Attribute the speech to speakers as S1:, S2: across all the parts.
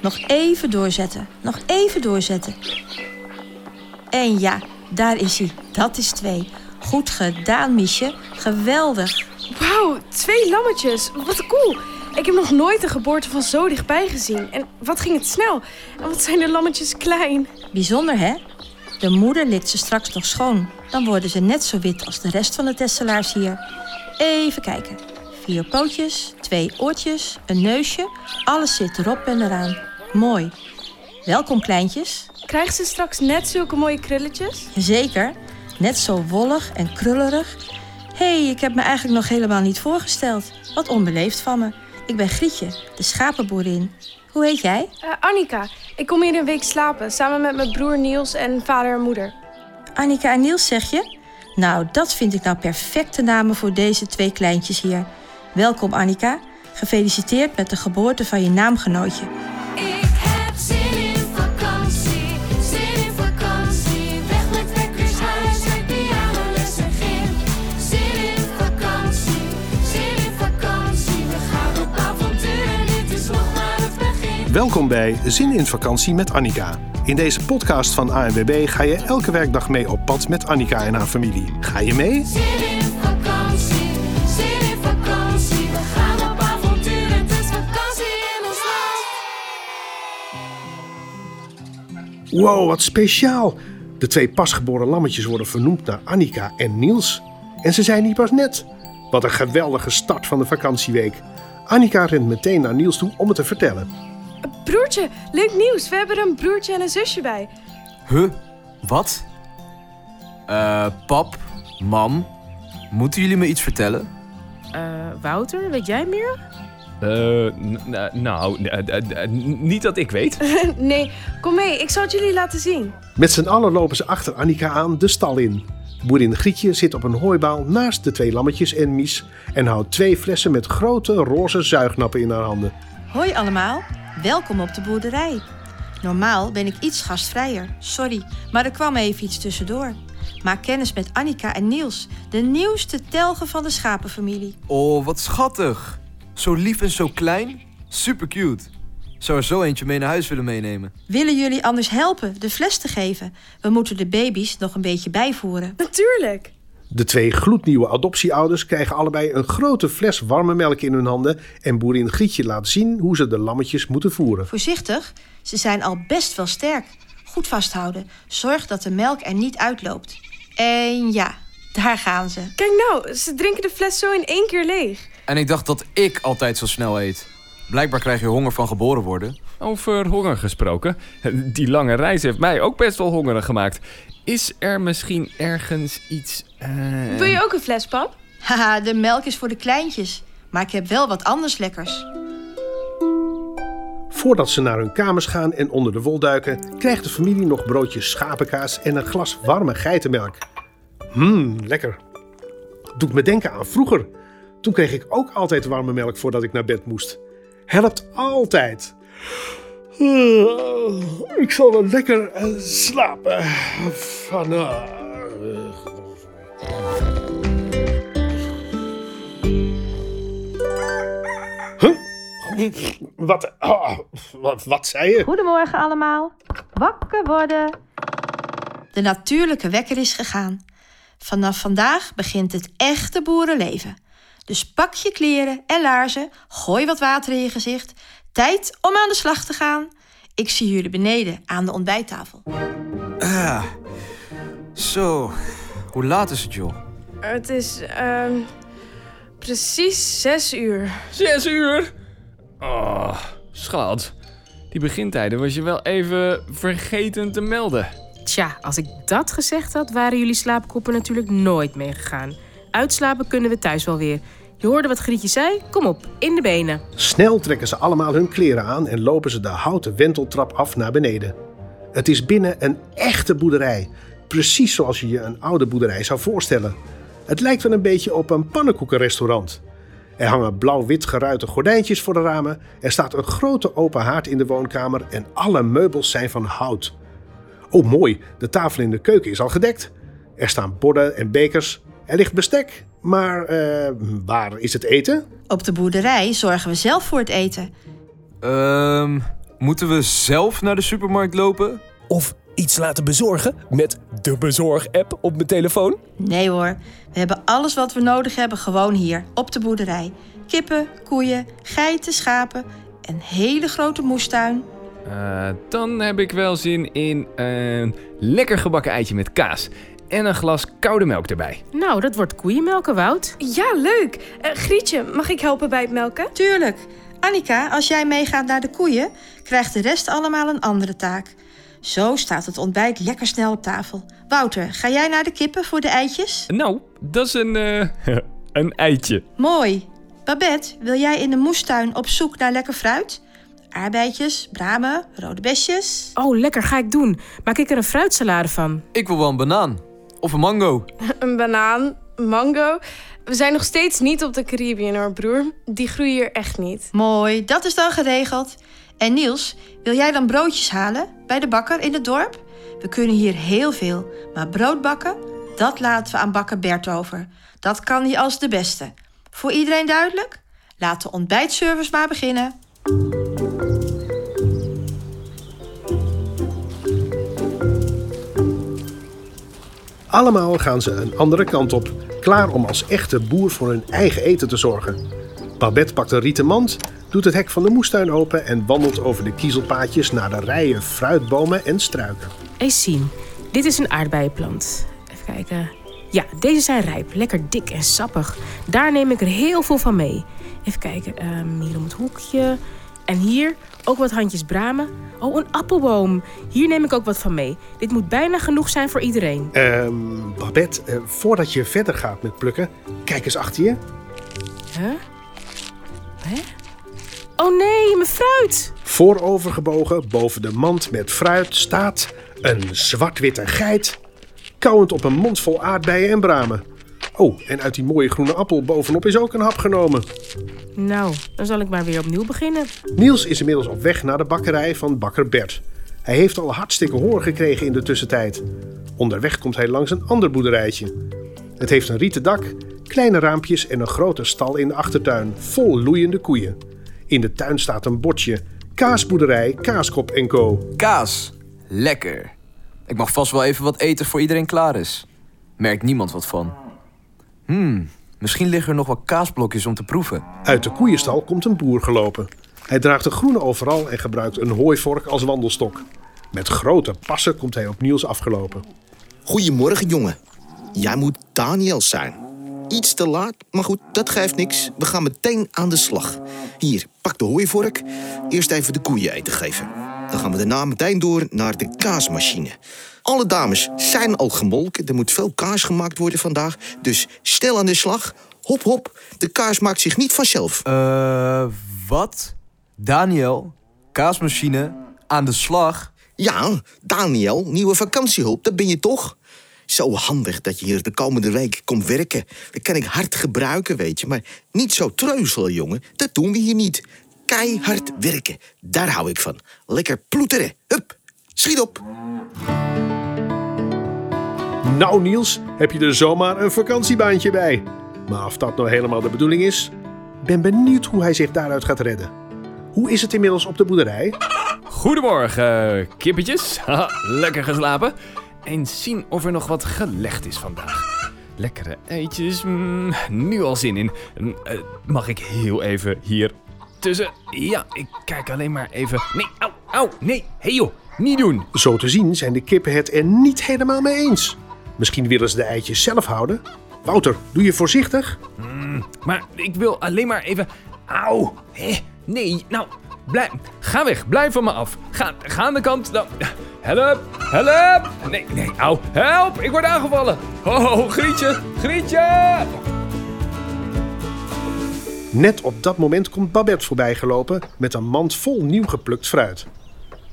S1: Nog even doorzetten. Nog even doorzetten. En ja, daar is hij. Dat is twee. Goed gedaan, Miesje. Geweldig.
S2: Wauw, twee lammetjes. Wat cool. Ik heb nog nooit een geboorte van zo dichtbij gezien. En wat ging het snel. En wat zijn de lammetjes klein.
S1: Bijzonder, hè? De moeder likt ze straks nog schoon. Dan worden ze net zo wit als de rest van de tesselaars hier. Even kijken. Vier pootjes, twee oortjes, een neusje. Alles zit erop en eraan. Mooi. Welkom, kleintjes.
S2: Krijgen ze straks net zulke mooie krulletjes?
S1: Zeker. Net zo wollig en krullerig. Hé, hey, ik heb me eigenlijk nog helemaal niet voorgesteld. Wat onbeleefd van me. Ik ben Grietje, de schapenboerin. Hoe heet jij?
S2: Uh, Annika. Ik kom hier een week slapen, samen met mijn broer Niels en vader en moeder.
S1: Annika en Niels, zeg je? Nou, dat vind ik nou perfecte namen voor deze twee kleintjes hier. Welkom, Annika. Gefeliciteerd met de geboorte van je naamgenootje.
S3: Ik heb zin in vakantie, zin in vakantie. Weg met wekkers, huiswerk, pianoles en gym. Zin in vakantie, zin in vakantie. We gaan op avontuur, dit is nog maar het begin.
S4: Welkom bij Zin in Vakantie met Annika. In deze podcast van ANWB ga je elke werkdag mee op pad met Annika en haar familie. Ga je mee? Wow, wat speciaal! De twee pasgeboren lammetjes worden vernoemd naar Annika en Niels. En ze zijn niet pas net. Wat een geweldige start van de vakantieweek. Annika rent meteen naar Niels toe om het te vertellen.
S2: Broertje, leuk nieuws. We hebben er een broertje en een zusje bij.
S5: Huh? Wat? Eh, pap, mam, moeten jullie me iets vertellen?
S6: Eh, Wouter, weet jij meer?
S7: Eh, nou, eh, eh, eh, niet dat ik weet.
S2: nee, kom mee. Ik zal het jullie laten zien.
S4: Met z'n allen lopen ze achter Annika aan de stal in. Boerin Grietje zit op een hooibaal naast de twee lammetjes en Mies en houdt twee flessen met grote roze zuignappen in haar handen.
S1: Hoi allemaal, welkom op de boerderij. Normaal ben ik iets gastvrijer, sorry, maar er kwam even iets tussendoor. Maak kennis met Annika en Niels, de nieuwste telgen van de schapenfamilie.
S5: Oh, wat schattig. Zo lief en zo klein. Super cute. Zou er zo eentje mee naar huis willen meenemen.
S1: Willen jullie anders helpen de fles te geven? We moeten de baby's nog een beetje bijvoeren.
S2: Natuurlijk.
S4: De twee gloednieuwe adoptieouders krijgen allebei een grote fles warme melk in hun handen en boerin Grietje laat zien hoe ze de lammetjes moeten voeren.
S1: Voorzichtig, ze zijn al best wel sterk. Goed vasthouden, zorg dat de melk er niet uitloopt. En ja, daar gaan ze.
S2: Kijk nou, ze drinken de fles zo in één keer leeg.
S5: En ik dacht dat ik altijd zo snel eet. Blijkbaar krijg je honger van geboren worden.
S7: Over honger gesproken. Die lange reis heeft mij ook best wel hongerig gemaakt. Is er misschien ergens iets... eh,
S2: Wil je ook een fles, pap?
S1: Haha, de melk is voor de kleintjes. Maar ik heb wel wat anders lekkers.
S4: Voordat ze naar hun kamers gaan en onder de wol duiken, krijgt de familie nog broodjes schapenkaas en een glas warme geitenmelk. Mmm, lekker. Doet me denken aan vroeger. Toen kreeg ik ook altijd warme melk voordat ik naar bed moest. Helpt altijd. Ah, Ik zal wel lekker eh, slapen? Wat, ah, wat, wat zei je?
S1: Goedemorgen allemaal. Wakker worden. De natuurlijke wekker is gegaan. Vanaf vandaag begint het echte boerenleven. Dus pak je kleren en laarzen, gooi wat water in je gezicht. Tijd om aan de slag te gaan. Ik zie jullie beneden aan de ontbijttafel.
S5: Ah, zo. Hoe laat is het, joh?
S2: Het is ehm, precies zes uur.
S7: Zes uur? Oh, schat. Die begintijden was je wel even vergeten te melden.
S6: Tja, als ik dat gezegd had, waren jullie slaapkoppen natuurlijk nooit meegegaan. Uitslapen kunnen we thuis wel weer. Je hoorde wat Grietje zei? Kom op, in de benen.
S4: Snel trekken ze allemaal hun kleren aan en lopen ze de houten wenteltrap af naar beneden. Het is binnen een echte boerderij. Precies zoals je je een oude boerderij zou voorstellen. Het lijkt wel een beetje op een pannenkoekenrestaurant. Er hangen blauw-wit geruite gordijntjes voor de ramen. Er staat een grote open haard in de woonkamer en alle meubels zijn van hout. Oh mooi, de tafel in de keuken is al gedekt. Er staan borden en bekers. Er ligt bestek. Maar eh, waar is het eten?
S1: Op de boerderij zorgen we zelf voor het eten.
S5: Ehm, Moeten we zelf naar de supermarkt lopen?
S8: Of iets laten bezorgen met de bezorg-app op mijn telefoon?
S1: Nee hoor, we hebben alles wat we nodig hebben gewoon hier, op de boerderij. Kippen, koeien, geiten, schapen, een hele grote moestuin.
S7: Eh, dan heb ik wel zin in een lekker gebakken eitje met kaas. En een glas koude melk erbij.
S6: Nou, dat wordt koeienmelken, Wout.
S2: Ja, leuk. Eh, Grietje, mag ik helpen bij het melken?
S1: Tuurlijk. Annika, als jij meegaat naar de koeien, krijgt de rest allemaal een andere taak. Zo staat het ontbijt lekker snel op tafel. Wouter, ga jij naar de kippen voor de eitjes?
S7: Nou, dat is een, eh, een eitje.
S1: Mooi. Babette, wil jij in de moestuin op zoek naar lekker fruit? Aardbeidjes, bramen, rode besjes.
S6: Oh, lekker, ga ik doen. Maak ik er een fruitsalade van.
S5: Ik wil wel een banaan. Of een mango.
S2: Een banaan, mango. We zijn nog steeds niet op de Caribbean hoor, broer. Die groeien hier echt niet.
S1: Mooi, dat is dan geregeld. En Niels, wil jij dan broodjes halen bij de bakker in het dorp? We kunnen hier heel veel, maar brood bakken, dat laten we aan bakker Bert over. Dat kan hij als de beste. Voor iedereen duidelijk? Laat de ontbijtservice maar beginnen.
S4: Allemaal gaan ze een andere kant op, klaar om als echte boer voor hun eigen eten te zorgen. Babette pakt een rieten mand, doet het hek van de moestuin open en wandelt over de kiezelpaadjes naar de rijen fruitbomen en struiken.
S6: Eens zien. Dit is een aardbeienplant. Even kijken. Ja, deze zijn rijp. Lekker dik en sappig. Daar neem ik er heel veel van mee. Even kijken. ehm, hier om het hoekje. En hier ook wat handjes bramen. Oh, een appelboom. Hier neem ik ook wat van mee. Dit moet bijna genoeg zijn voor iedereen.
S4: Ehm, Babette, eh, voordat je verder gaat met plukken, kijk eens achter je.
S6: Huh? Hè? Oh nee, mijn fruit.
S4: Voorovergebogen boven de mand met fruit staat een zwart-witte geit, kauwend op een mond vol aardbeien en bramen. Oh, en uit die mooie groene appel bovenop is ook een hap genomen.
S6: Nou, dan zal ik maar weer opnieuw beginnen.
S4: Niels is inmiddels op weg naar de bakkerij van bakker Bert. Hij heeft al hartstikke honger gekregen in de tussentijd. Onderweg komt hij langs een ander boerderijtje. Het heeft een rieten dak, kleine raampjes en een grote stal in de achtertuin, vol loeiende koeien. In de tuin staat een bordje. Kaasboerderij, Kaaskop en Co.
S5: Kaas. Lekker. Ik mag vast wel even wat eten voor iedereen klaar is. Merkt niemand wat van. Hmm, misschien liggen er nog wat kaasblokjes om te proeven.
S4: Uit de koeienstal komt een boer gelopen. Hij draagt een groene overal en gebruikt een hooivork als wandelstok. Met grote passen komt hij op Niels afgelopen.
S9: Goedemorgen, jongen. Jij moet Daniel zijn. Iets te laat, maar goed, dat geeft niks. We gaan meteen aan de slag. Hier, pak de hooivork. Eerst even de koeien eten geven. Dan gaan we daarna meteen door naar de kaasmachine. Alle dames zijn al gemolken. Er moet veel kaas gemaakt worden vandaag. Dus snel aan de slag. Hop, hop. De kaas maakt zich niet vanzelf.
S5: Eh, wat? Daniel? Kaasmachine? Aan de slag?
S9: Ja, Daniel, nieuwe vakantiehulp, dat ben je toch? Zo handig dat je hier de komende week komt werken. Dat kan ik hard gebruiken, weet je. Maar niet zo treuzelen, jongen. Dat doen we hier niet. Keihard werken, daar hou ik van. Lekker ploeteren. Hup, schiet op.
S4: Nou Niels, heb je er zomaar een vakantiebaantje bij. Maar of dat nou helemaal de bedoeling is, ben benieuwd hoe hij zich daaruit gaat redden. Hoe is het inmiddels op de boerderij?
S7: Goedemorgen, kippetjes. Haha, Lekker geslapen. Eens zien of er nog wat gelegd is vandaag. Lekkere eitjes. mm, nu al zin in. Mm, eh, mag ik heel even hier tussen? Ja, ik kijk alleen maar even. Nee, au, au, nee. Hey joh, niet doen.
S4: Zo te zien zijn de kippen het er niet helemaal mee eens. Misschien willen ze de eitjes zelf houden. Wouter, doe je voorzichtig?
S7: Maar ik wil alleen maar even... Auw. Hé, nee, nou, blijf... Ga weg, blijf van me af. Ga, ga aan de kant. Dan... Help, help. Nee, nee, auw. Help, ik word aangevallen. Oh, Grietje, Grietje.
S4: Net op dat moment komt Babette voorbijgelopen met een mand vol nieuw geplukt fruit.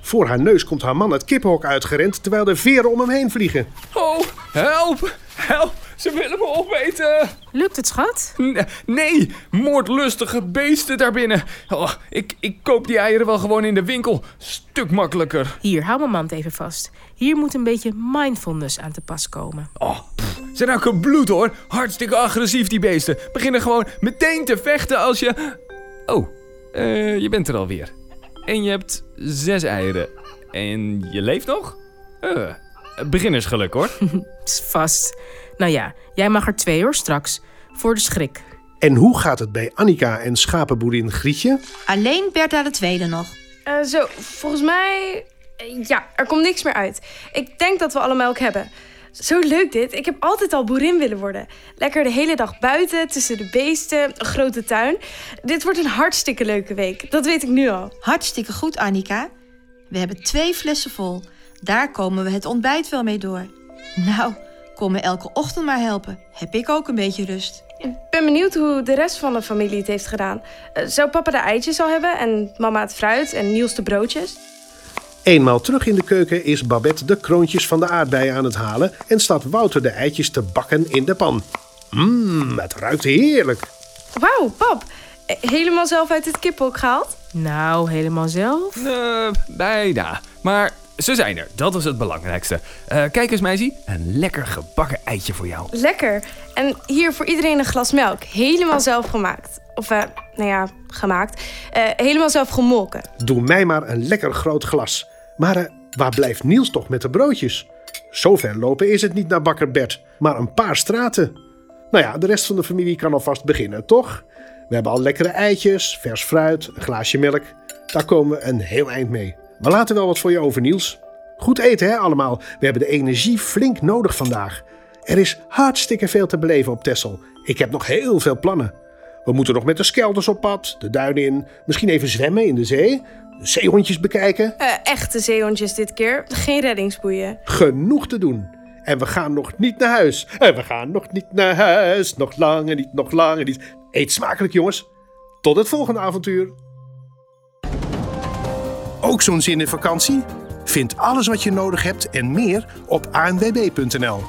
S4: Voor haar neus komt haar man het kippenhok uitgerend terwijl de veren om hem heen vliegen.
S7: Oh, help, help. Ze willen me opeten.
S6: Lukt het, schat?
S7: N- Nee, moordlustige beesten daarbinnen. Oh, ik, ik koop die eieren wel gewoon in de winkel. Stuk makkelijker.
S6: Hier, hou mijn mand even vast. Hier moet een beetje mindfulness aan te pas komen.
S7: Oh, pff, ze ruiken bloed hoor. Hartstikke agressief die beesten. Beginnen gewoon meteen te vechten als je... Oh, eh, je bent er alweer. En je hebt zes eieren. En je leeft nog? Eh, beginnersgeluk hoor.
S6: Is vast. Nou ja, jij mag er twee hoor straks. Voor de schrik.
S4: En hoe gaat het bij Annika en schapenboerin Grietje?
S1: Alleen Bertha de tweede nog.
S2: Eh, zo, volgens mij... eh, Ja, er komt niks meer uit. Ik denk dat we allemaal ook hebben. Zo leuk dit. Ik heb altijd al boerin willen worden. Lekker de hele dag buiten, tussen de beesten, een grote tuin. Dit wordt een hartstikke leuke week. Dat weet ik nu al.
S1: Hartstikke goed, Annika. We hebben twee flessen vol. Daar komen we het ontbijt wel mee door. Nou, kom me elke ochtend maar helpen. Heb ik ook een beetje rust.
S2: Ik ben benieuwd hoe de rest van de familie het heeft gedaan. Eh, zou papa de eitjes al hebben en mama het fruit en Niels de broodjes?
S4: Eenmaal terug in de keuken is Babette de kroontjes van de aardbeien aan het halen en staat Wouter de eitjes te bakken in de pan. Mmm, het ruikt heerlijk.
S2: Wauw, pap. Eh, Helemaal zelf uit het kippenhok gehaald?
S6: Nou, helemaal zelf?
S7: Eh, bijna. Maar ze zijn er. Dat is het belangrijkste. Eh, kijk eens, meisje. Een lekker gebakken eitje voor jou.
S2: Lekker. En hier voor iedereen een glas melk. Helemaal zelf gemaakt. Of, eh, nou ja, gemaakt. Eh, helemaal zelf gemolken.
S4: Doe mij maar een lekker groot glas. Maar waar blijft Niels toch met de broodjes? Zover lopen is het niet naar bakker Bert, maar een paar straten. Nou ja, de rest van de familie kan alvast beginnen, toch? We hebben al lekkere eitjes, vers fruit, een glaasje melk. Daar komen we een heel eind mee. We laten wel wat voor je over, Niels. Goed eten, hè, allemaal. We hebben de energie flink nodig vandaag. Er is hartstikke veel te beleven op Texel. Ik heb nog heel veel plannen. We moeten nog met de skelders op pad, de duinen in, misschien even zwemmen in de zee, de zeehondjes bekijken.
S2: Eh, echte zeehondjes dit keer. Geen reddingsboeien.
S4: Genoeg te doen. En we gaan nog niet naar huis. En we gaan nog niet naar huis. Nog langer niet, nog langer niet. Eet smakelijk, jongens. Tot het volgende avontuur. Ook zo'n zin in vakantie? Vind alles wat je nodig hebt en meer op anwb.nl.